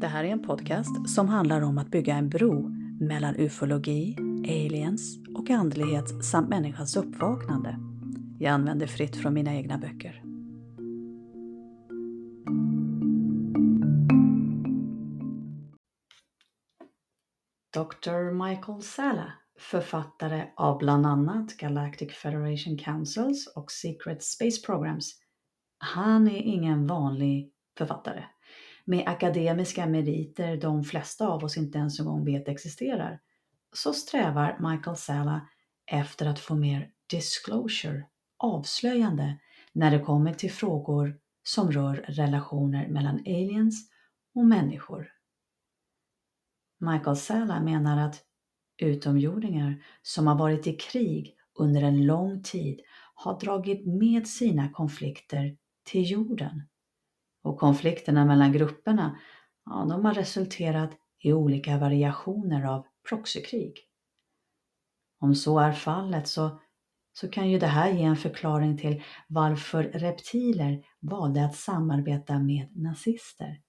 Det här är en podcast som handlar om att bygga en bro mellan ufologi, aliens och andlighet samt människans uppvaknande. Jag använder fritt från mina egna böcker. Dr. Michael Salla, författare av bland annat Galactic Federation Councils och Secret Space Programs. Han är ingen vanlig författare med akademiska meriter de flesta av oss inte ens en gång vet existerar, så strävar Michael Salla efter att få mer disclosure, avslöjande, när det kommer till frågor som rör relationer mellan aliens och människor. Michael Salla menar att utomjordingar som har varit i krig under en lång tid har dragit med sina konflikter till jorden. Och konflikterna mellan grupperna, ja, de har resulterat i olika variationer av proxykrig. Om så är fallet så, så kan ju det här ge en förklaring till varför reptiler valde att samarbeta med nazister.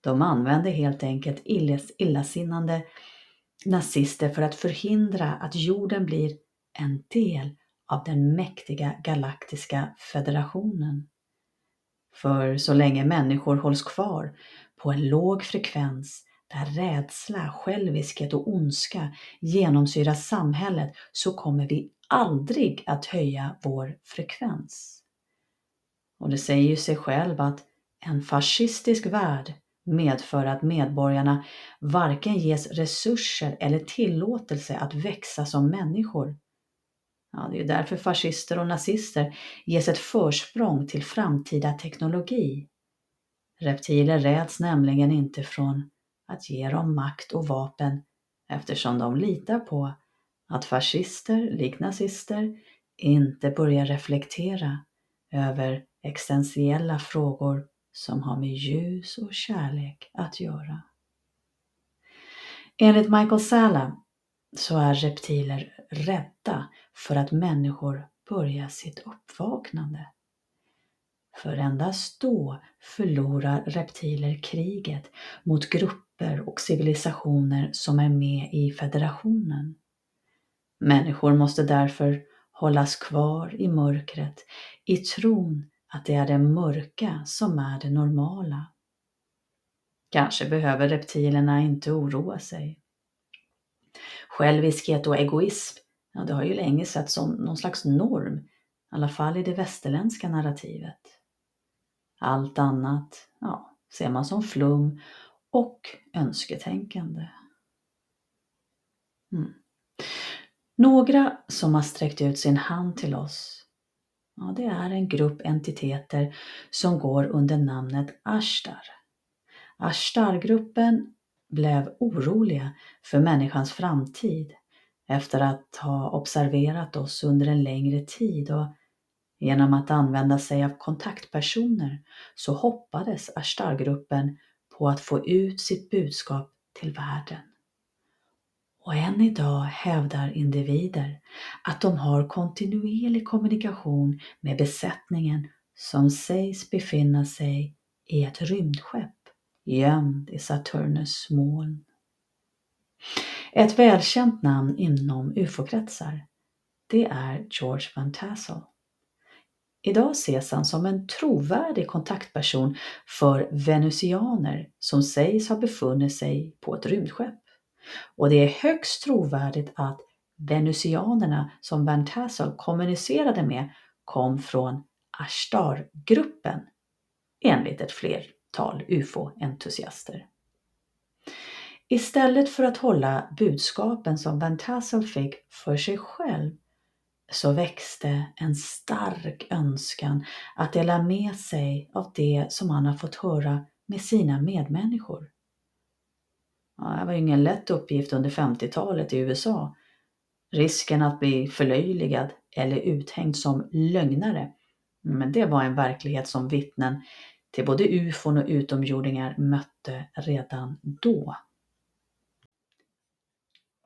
De använde helt enkelt illasinnande nazister för att förhindra att jorden blir en del av den mäktiga galaktiska federationen. För så länge människor hålls kvar på en låg frekvens där rädsla, själviskhet och ondska genomsyrar samhället så kommer vi aldrig att höja vår frekvens. Och det säger ju sig själv att en fascistisk värld medför att medborgarna varken ges resurser eller tillåtelse att växa som människor. Ja, det är därför fascister och nazister ges ett försprång till framtida teknologi. Reptiler räds nämligen inte från att ge dem makt och vapen eftersom de litar på att fascister, likt nazister, inte börjar reflektera över existentiella frågor som har med ljus och kärlek att göra. Enligt Michael Sala så är reptiler rädda för att människor börjar sitt uppvaknande. För endast då förlorar reptiler kriget mot grupper och civilisationer som är med i federationen. Människor måste därför hållas kvar i mörkret i tron att det är det mörka som är det normala. Kanske behöver reptilerna inte oroa sig. Själviskhet och egoism, ja, det har ju länge setts som någon slags norm, i alla fall i det västerländska narrativet. Allt annat ja, ser man som flum och önsketänkande. Mm. Några som har sträckt ut sin hand till oss Ja, det är en grupp entiteter som går under namnet Ashtar. Ashtar-gruppen blev oroliga för människans framtid efter att ha observerat oss under en längre tid och genom att använda sig av kontaktpersoner så hoppades Ashtar-gruppen på att få ut sitt budskap till världen. Och än idag hävdar individer att de har kontinuerlig kommunikation med besättningen som sägs befinna sig i ett rymdskepp gömd i Saturnus moln. Ett välkänt namn inom ufo-kretsar, det är George Van Tassel. Idag ses han som en trovärdig kontaktperson för venusianer som sägs ha befunnit sig på ett rymdskepp. Och det är högst trovärdigt att venusianerna som Van Tassel kommunicerade med kom från Ashtar-gruppen enligt ett flertal ufo-entusiaster. Istället för att hålla budskapen som Van Tassel fick för sig själv så växte en stark önskan att dela med sig av det som han har fått höra med sina medmänniskor. Ja, det var ju ingen lätt uppgift under 50-talet i USA. Risken att bli förlöjligad eller uthängd som lögnare. Men det var en verklighet som vittnen till både ufon och utomjordingar mötte redan då.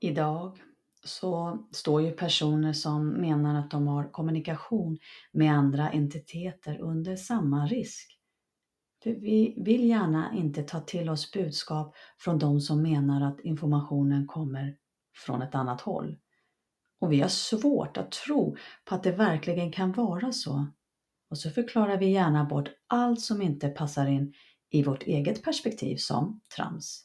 Idag så står ju personer som menar att de har kommunikation med andra entiteter under samma risk. För vi vill gärna inte ta till oss budskap från de som menar att informationen kommer från ett annat håll. Och vi har svårt att tro på att det verkligen kan vara så. Och så förklarar vi gärna bort allt som inte passar in i vårt eget perspektiv som trams.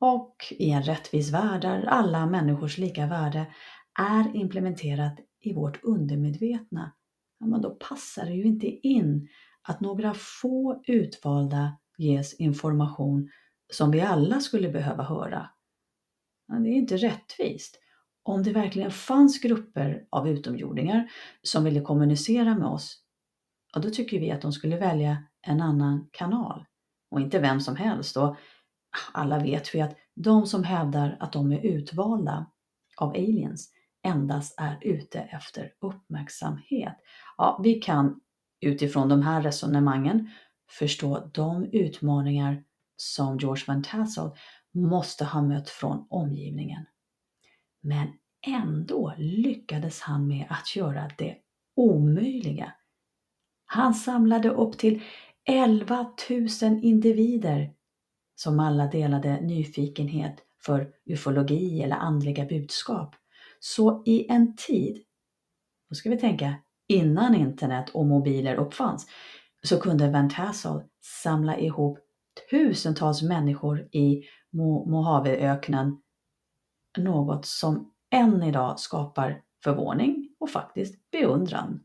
Och i en rättvis värld där alla människors lika värde är implementerat i vårt undermedvetna, ja, men då passar det ju inte in att några få utvalda ges information som vi alla skulle behöva höra. Det är inte rättvist. Om det verkligen fanns grupper av utomjordingar som ville kommunicera med oss, ja, då tycker vi att de skulle välja en annan kanal och inte vem som helst. Och alla vet vi att de som hävdar att de är utvalda av aliens endast är ute efter uppmärksamhet. Ja, vi kan utifrån de här resonemangen förstå de utmaningar som George Van Tassel måste ha mött från omgivningen. Men ändå lyckades han med att göra det omöjliga. Han samlade upp till 11 000 individer som alla delade nyfikenhet för ufologi eller andliga budskap. Så i en tid, då ska vi tänka innan internet och mobiler uppfanns, så kunde Van Tassel samla ihop tusentals människor i Mojaveöknen, något som än idag skapar förvåning och faktiskt beundran.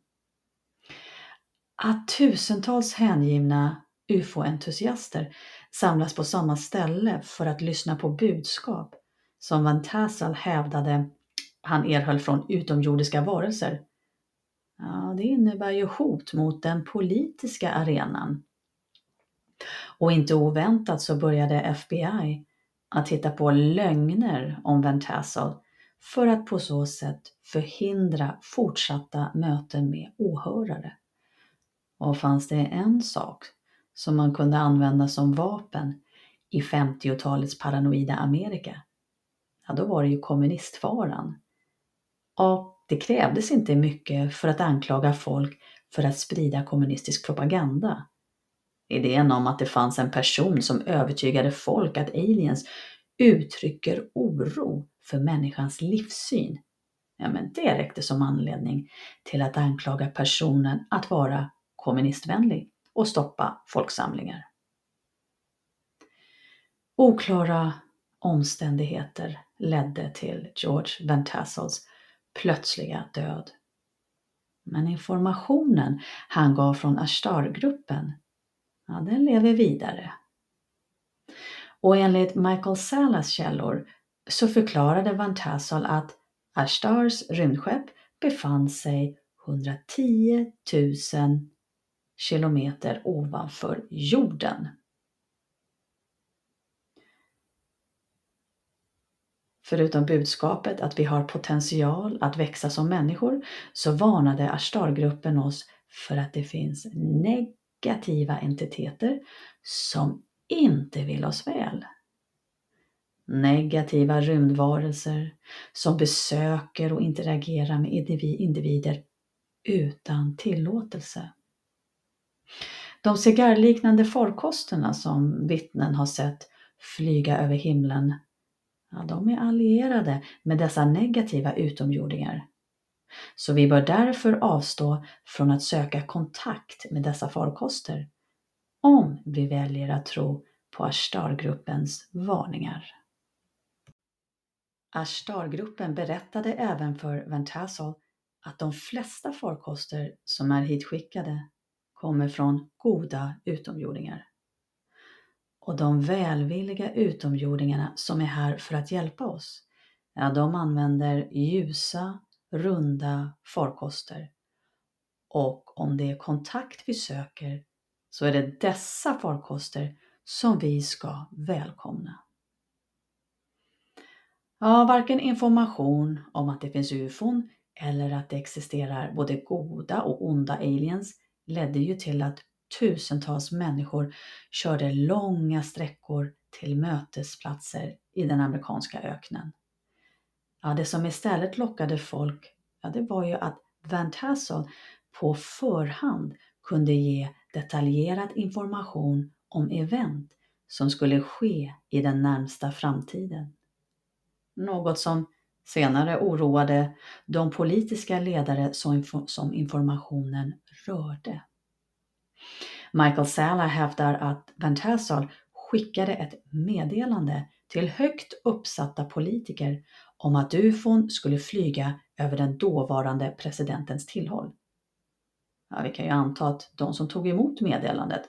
Att tusentals hängivna ufo-entusiaster samlas på samma ställe för att lyssna på budskap som Van Tassel hävdade han erhöll från utomjordiska varelser. Ja, det innebär ju hot mot den politiska arenan. Och inte oväntat så började FBI att hitta på lögner om Van Tassel för att på så sätt förhindra fortsatta möten med åhörare. Och fanns det en sak som man kunde använda som vapen i 50-talets paranoida Amerika, ja då var det ju kommunistfaran. Och det krävdes inte mycket för att anklaga folk för att sprida kommunistisk propaganda. Idén om att det fanns en person som övertygade folk att aliens uttrycker oro för människans livssyn. Ja, men det räckte som anledning till att anklaga personen att vara kommunistvänlig och stoppa folksamlingar. Oklara omständigheter ledde till George Van Tassels plötsliga död. Men informationen han gav från Ashtar-gruppen, ja, den lever vidare. Och enligt Michael Salas källor så förklarade Van Tassel att Ashtars rymdskepp befann sig 110 000 kilometer ovanför jorden. Förutom budskapet att vi har potential att växa som människor så varnade Ashtar-gruppen oss för att det finns negativa entiteter som inte vill oss väl. Negativa rymdvarelser som besöker och interagerar med individer utan tillåtelse. De cigarrliknande farkosterna som vittnen har sett flyga över himlen, ja, de är allierade med dessa negativa utomjordingar. Så vi bör därför avstå från att söka kontakt med dessa farkoster om vi väljer att tro på Ashtar-gruppens varningar. Ashtar-gruppen berättade även för Van att de flesta farkoster som är hitskickade kommer från goda utomjordingar. Och de välvilliga utomjordingarna som är här för att hjälpa oss, ja, de använder ljusa, runda farkoster. Och om det är kontakt vi söker så är det dessa farkoster som vi ska välkomna. Ja, varken information om att det finns ufon eller att det existerar både goda och onda aliens ledde ju till att tusentals människor körde långa sträckor till mötesplatser i den amerikanska öknen. Ja, det som istället lockade folk, ja, det var ju att Van Tassel på förhand kunde ge detaljerad information om event som skulle ske i den närmsta framtiden. Något som senare oroade de politiska ledare som informationen rörde. Michael Sala hävdar att Van Tassel skickade ett meddelande till högt uppsatta politiker om att ufon skulle flyga över den dåvarande presidentens tillhåll. Ja, vi kan ju anta att de som tog emot meddelandet,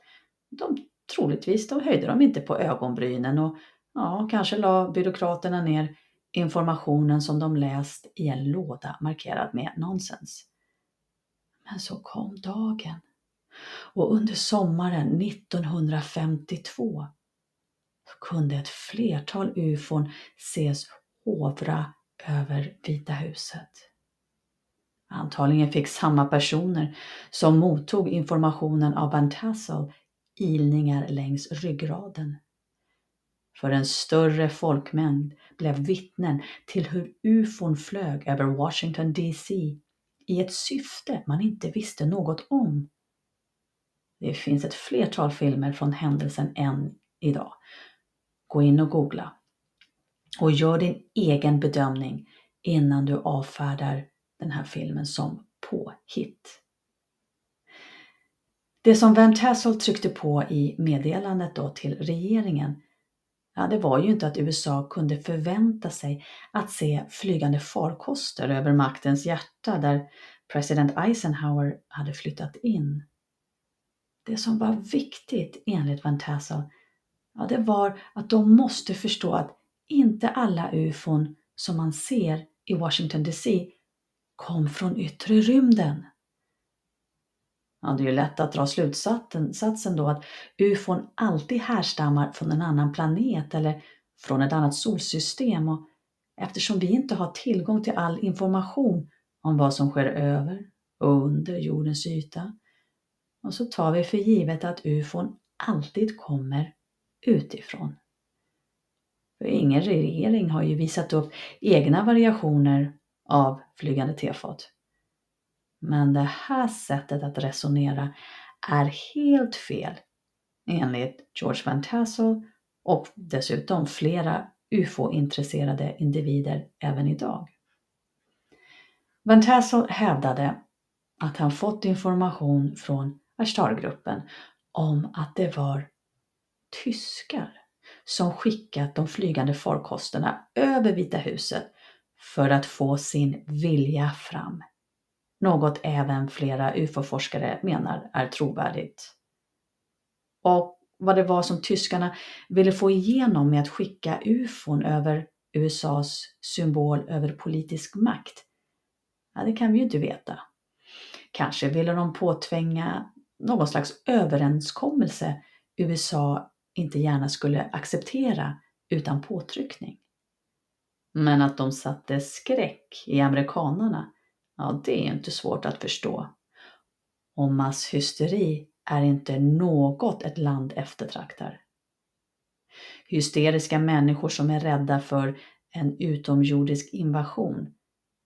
de troligtvis de höjde de inte på ögonbrynen och ja, kanske la byråkraterna ner informationen som de läst i en låda markerad med nonsens. Men så kom dagen och under sommaren 1952 kunde ett flertal ufon ses hovra över Vita huset. Antagligen fick samma personer som mottog informationen av Van Tassel ilningar längs ryggraden. För en större folkmängd blev vittnen till hur ufon flög över Washington DC i ett syfte man inte visste något om. Det finns ett flertal filmer från händelsen än idag. Gå in och googla. Och gör din egen bedömning innan du avfärdar den här filmen som påhitt. Det som Van Tassel tryckte på i meddelandet då till regeringen, ja, det var ju inte att USA kunde förvänta sig att se flygande farkoster över maktens hjärta där president Eisenhower hade flyttat in. Det som var viktigt enligt Van Tassel, ja, det var att de måste förstå att inte alla ufon som man ser i Washington DC kom från yttre rymden. Ja, det är ju lätt att dra slutsatsen då att ufon alltid härstammar från en annan planet eller från ett annat solsystem och eftersom vi inte har tillgång till all information om vad som sker över och under jordens yta och så tar vi för givet att ufon alltid kommer utifrån. För ingen regering har ju visat upp egna variationer av flygande tefat. Men det här sättet att resonera är helt fel enligt George Van Tassel och dessutom flera UFO-intresserade individer även idag. Van Tassel hävdade att han fått information från Ashtar-gruppen om att det var tyskar som skickat de flygande farkosterna över Vita huset för att få sin vilja fram. Något även flera UFO-forskare menar är trovärdigt. Och vad det var som tyskarna ville få igenom med att skicka UFOn över USAs symbol över politisk makt, ja, det kan vi ju inte veta. Kanske ville de påtvinga någon slags överenskommelse USA inte gärna skulle acceptera utan påtryckning. Men att de satte skräck i amerikanarna, ja det är inte svårt att förstå. Och masshysteri är inte något ett land eftertraktar. Hysteriska människor som är rädda för en utomjordisk invasion,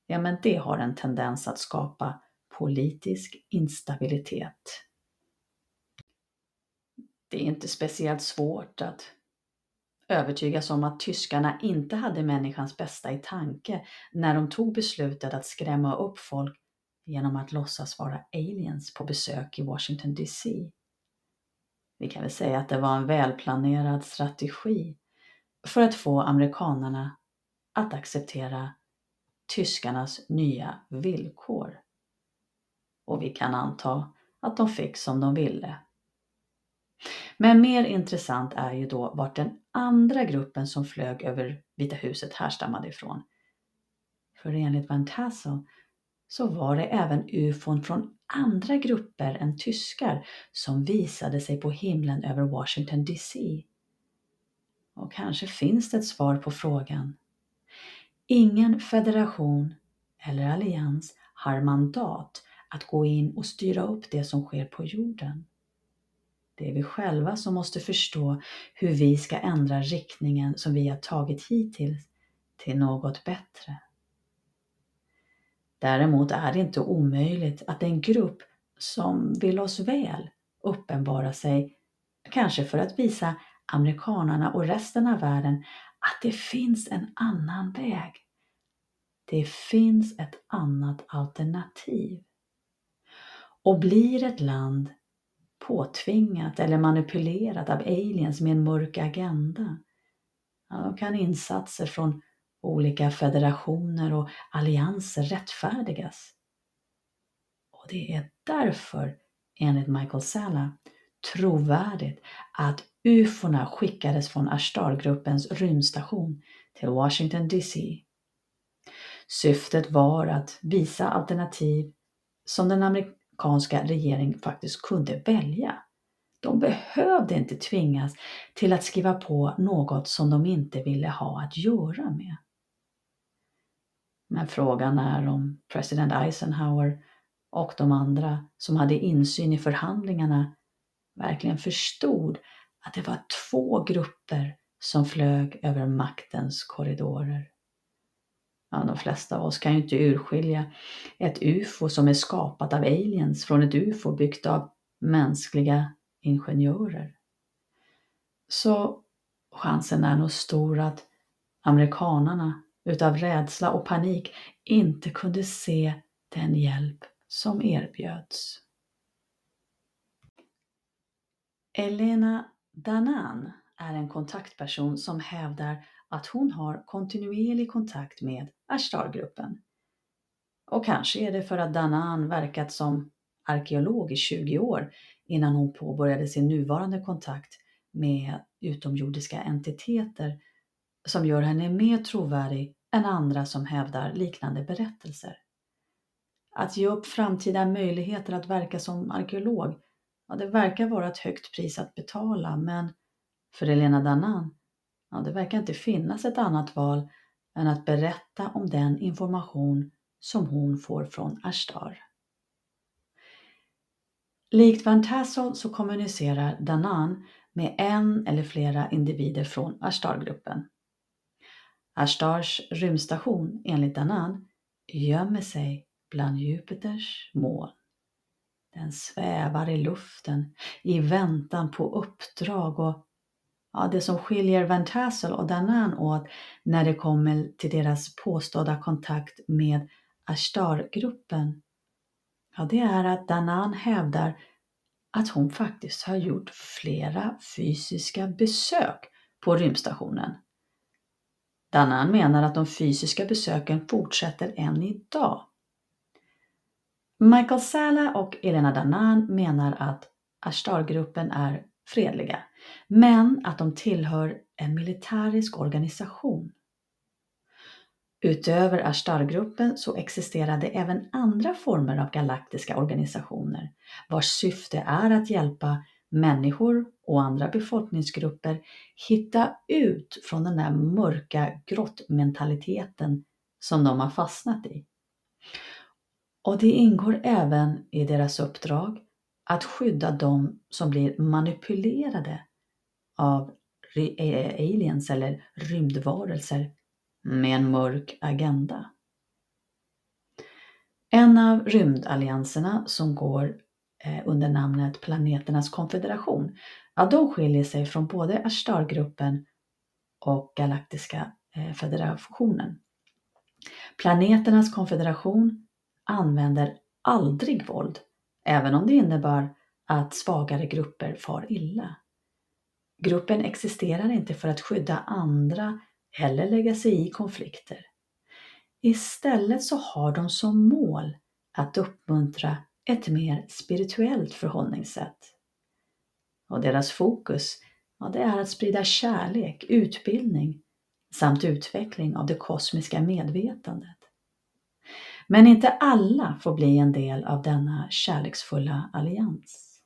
ja men det har en tendens att skapa politisk instabilitet. Det är inte speciellt svårt att övertygas om att tyskarna inte hade människans bästa i tanke när de tog beslutet att skrämma upp folk genom att låtsas vara aliens på besök i Washington DC. Vi kan väl säga att det var en välplanerad strategi för att få amerikanarna att acceptera tyskarnas nya villkor. Och vi kan anta att de fick som de ville. Men mer intressant är ju då vart den andra gruppen som flög över Vita huset härstammade ifrån. För enligt Van Tassel så var det även ufon från andra grupper än tyskar som visade sig på himlen över Washington DC. Och kanske finns det ett svar på frågan. Ingen federation eller allians har mandat att gå in och styra upp det som sker på jorden. Det är vi själva som måste förstå hur vi ska ändra riktningen som vi har tagit hittills till något bättre. Däremot är det inte omöjligt att en grupp som vill oss väl uppenbarar sig, kanske för att visa amerikanarna och resten av världen att det finns en annan väg. Det finns ett annat alternativ. Och blir ett land påtvingat eller manipulerat av aliens med en mörk agenda, ja, då kan insatser från olika federationer och allianser rättfärdigas. Och det är därför, enligt Michael Salla, trovärdigt att ufona skickades från Ashtar-gruppens rymdstation till Washington DC. Syftet var att visa alternativ som den amerikanska regering faktiskt kunde välja. De behövde inte tvingas till att skriva på något som de inte ville ha att göra med. Men frågan är om president Eisenhower och de andra som hade insyn i förhandlingarna verkligen förstod att det var två grupper som flög över maktens korridorer. Ja, de flesta av oss kan ju inte urskilja ett UFO som är skapat av aliens från ett UFO byggt av mänskliga ingenjörer. Så chansen är nog stor att amerikanarna utav rädsla och panik inte kunde se den hjälp som erbjöds. Elena Danan är en kontaktperson som hävdar att hon har kontinuerlig kontakt med Ashtar-gruppen. Och kanske är det för att Danan verkat som arkeolog i 20 år innan hon påbörjade sin nuvarande kontakt med utomjordiska entiteter som gör henne mer trovärdig än andra som hävdar liknande berättelser. Att ge upp framtida möjligheter att verka som arkeolog, ja, det verkar vara ett högt pris att betala, men för Elena Danan, ja, det verkar inte finnas ett annat val än att berätta om den information som hon får från Ashtar. Likt Van Tassel så kommunicerar Danan med en eller flera individer från Ashtar-gruppen. Ashtars rymdstation, enligt Danan, gömmer sig bland Jupiters moln. Den svävar i luften i väntan på uppdrag och ja, det som skiljer Van Tassel och Danan åt när det kommer till deras påstådda kontakt med Ashtar-gruppen, ja, det är att Danan hävdar att hon faktiskt har gjort flera fysiska besök på rymdstationen. Danan menar att de fysiska besöken fortsätter än idag. Michael Sala och Elena Danan menar att Ashtar-gruppen är fredliga, men att de tillhör en militärisk organisation. Utöver Ashtar-gruppen så existerade även andra former av galaktiska organisationer vars syfte är att hjälpa människor och andra befolkningsgrupper hitta ut från den där mörka grottmentaliteten som de har fastnat i. Och det ingår även i deras uppdrag att skydda de som blir manipulerade av eh, aliens eller rymdvarelser med en mörk agenda. En av rymdallianserna som går eh, under namnet Planeternas konfederation, ja, de skiljer sig från både Ashtar-gruppen och Galaktiska eh, federationen. Planeternas konfederation använder aldrig våld, även om det innebär att svagare grupper far illa. Gruppen existerar inte för att skydda andra eller lägga sig i konflikter. Istället så har de som mål att uppmuntra ett mer spirituellt förhållningssätt. Och deras fokus ja, det är att sprida kärlek, utbildning samt utveckling av det kosmiska medvetandet. Men inte alla får bli en del av denna kärleksfulla allians.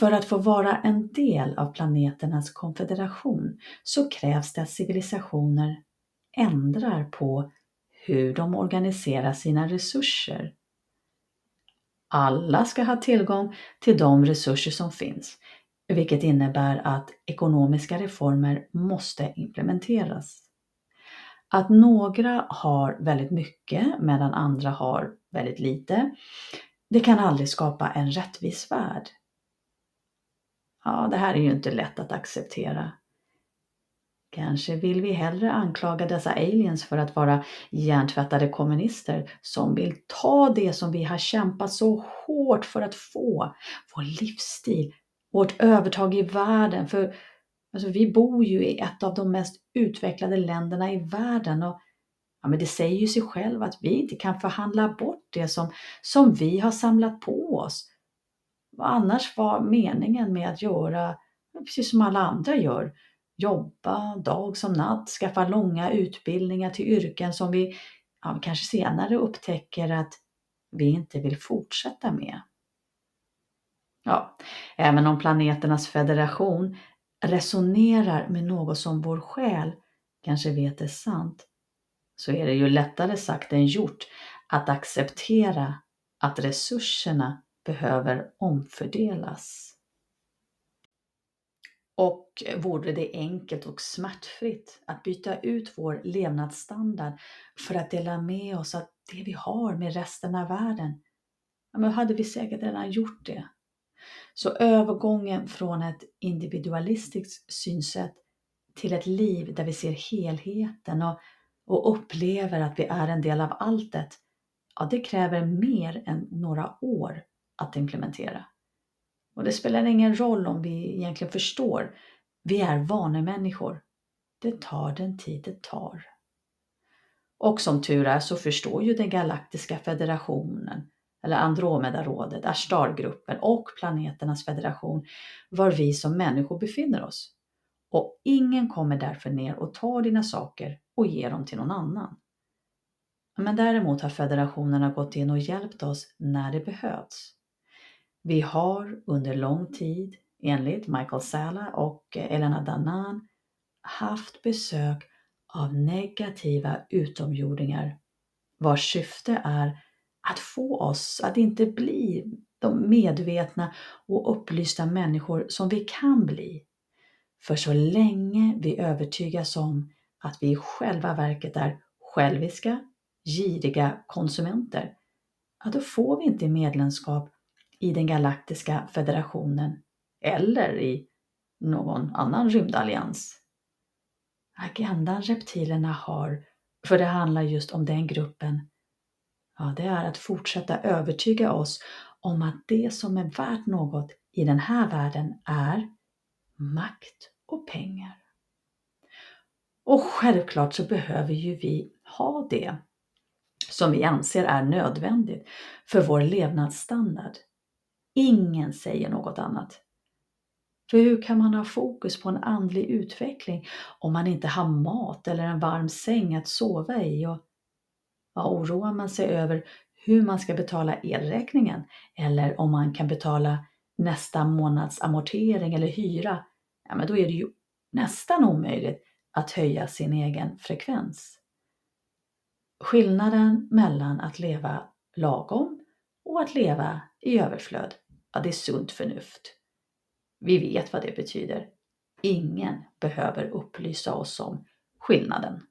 För att få vara en del av planeternas konfederation så krävs det att civilisationer ändrar på hur de organiserar sina resurser. Alla ska ha tillgång till de resurser som finns, vilket innebär att ekonomiska reformer måste implementeras. Att några har väldigt mycket medan andra har väldigt lite, det kan aldrig skapa en rättvis värld. Ja, det här är ju inte lätt att acceptera. Kanske vill vi hellre anklaga dessa aliens för att vara hjärntvättade kommunister som vill ta det som vi har kämpat så hårt för att få, vår livsstil, vårt övertag i världen. För alltså, vi bor ju i ett av de mest utvecklade länderna i världen och ja, men det säger ju sig själv att vi inte kan förhandla bort det som, som vi har samlat på oss. Vad annars var meningen med att göra precis som alla andra gör? jobba dag som natt, skaffa långa utbildningar till yrken som vi ja, kanske senare upptäcker att vi inte vill fortsätta med. Ja, även om planeternas federation resonerar med något som vår själ kanske vet är sant, så är det ju lättare sagt än gjort att acceptera att resurserna behöver omfördelas. Och vore det enkelt och smärtfritt att byta ut vår levnadsstandard för att dela med oss av det vi har med resten av världen, ja, men hade vi säkert redan gjort det. Så övergången från ett individualistiskt synsätt till ett liv där vi ser helheten och, och upplever att vi är en del av alltet, ja, det kräver mer än några år att implementera. Och det spelar ingen roll om vi egentligen förstår. Vi är vanemänniskor. Det tar den tid det tar. Och som tur är så förstår ju den galaktiska federationen, eller Andromedarådet, Ashtargruppen och planeternas federation var vi som människor befinner oss. Och ingen kommer därför ner och tar dina saker och ger dem till någon annan. Men däremot har federationerna gått in och hjälpt oss när det behövs. Vi har under lång tid, enligt Michael Sala och Elena Danan, haft besök av negativa utomjordingar vars syfte är att få oss att inte bli de medvetna och upplysta människor som vi kan bli. För så länge vi övertygas om att vi i själva verket är själviska, giriga konsumenter, ja, då får vi inte medlemskap i den galaktiska federationen eller i någon annan rymdallians. Agendan reptilerna har, för det handlar just om den gruppen, ja, det är att fortsätta övertyga oss om att det som är värt något i den här världen är makt och pengar. Och självklart så behöver ju vi ha det som vi anser är nödvändigt för vår levnadsstandard. Ingen säger något annat. För hur kan man ha fokus på en andlig utveckling om man inte har mat eller en varm säng att sova i? Och vad oroar man sig över hur man ska betala elräkningen eller om man kan betala nästa månads amortering eller hyra, ja, men då är det ju nästan omöjligt att höja sin egen frekvens. Skillnaden mellan att leva lagom och att leva i överflöd Ja, det är sunt förnuft. Vi vet vad det betyder. Ingen behöver upplysa oss om skillnaden.